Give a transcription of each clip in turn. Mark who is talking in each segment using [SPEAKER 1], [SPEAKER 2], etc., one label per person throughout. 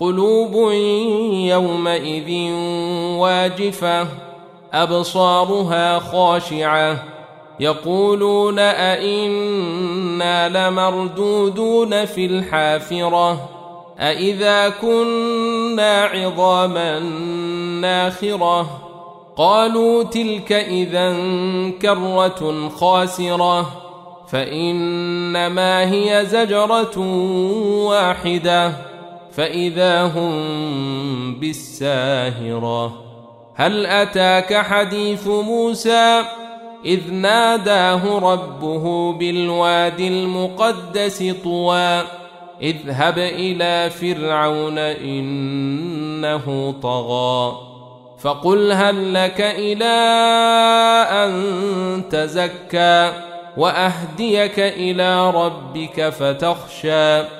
[SPEAKER 1] قلوب يومئذ واجفة أبصارها خاشعة. يقولون أئنا لمردودون في الحافرة؟ أإذا كنا عظاما ناخرة؟ قالوا تلك إذا كرة خاسرة فإنما هي زجرة واحدة. فإذا هم بالساهرة. هل أتاك حديث موسى؟ إذ ناداه ربه بالوادي المقدس طوى. اذهب إلى فرعون إنه طغى. فقل هل لك إلى أن تزكى وأهديك إلى ربك فتخشى.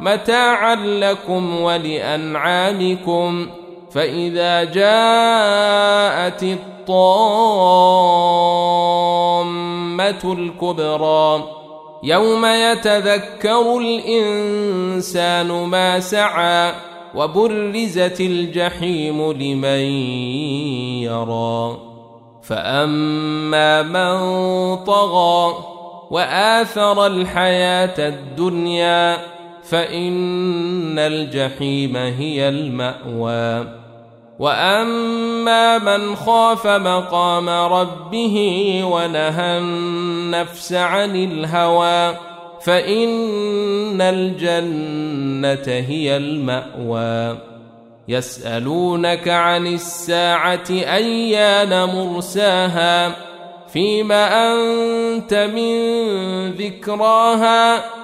[SPEAKER 1] متاعا لكم ولأنعامكم فإذا جاءت الطامة الكبرى يوم يتذكر الإنسان ما سعى وبرزت الجحيم لمن يرى فأما من طغى وآثر الحياة الدنيا فإن الجحيم هي المأوى. وأما من خاف مقام ربه ونهى النفس عن الهوى فإن الجنة هي المأوى. يسألونك عن الساعة أيان مرساها فيما أنت من ذكراها؟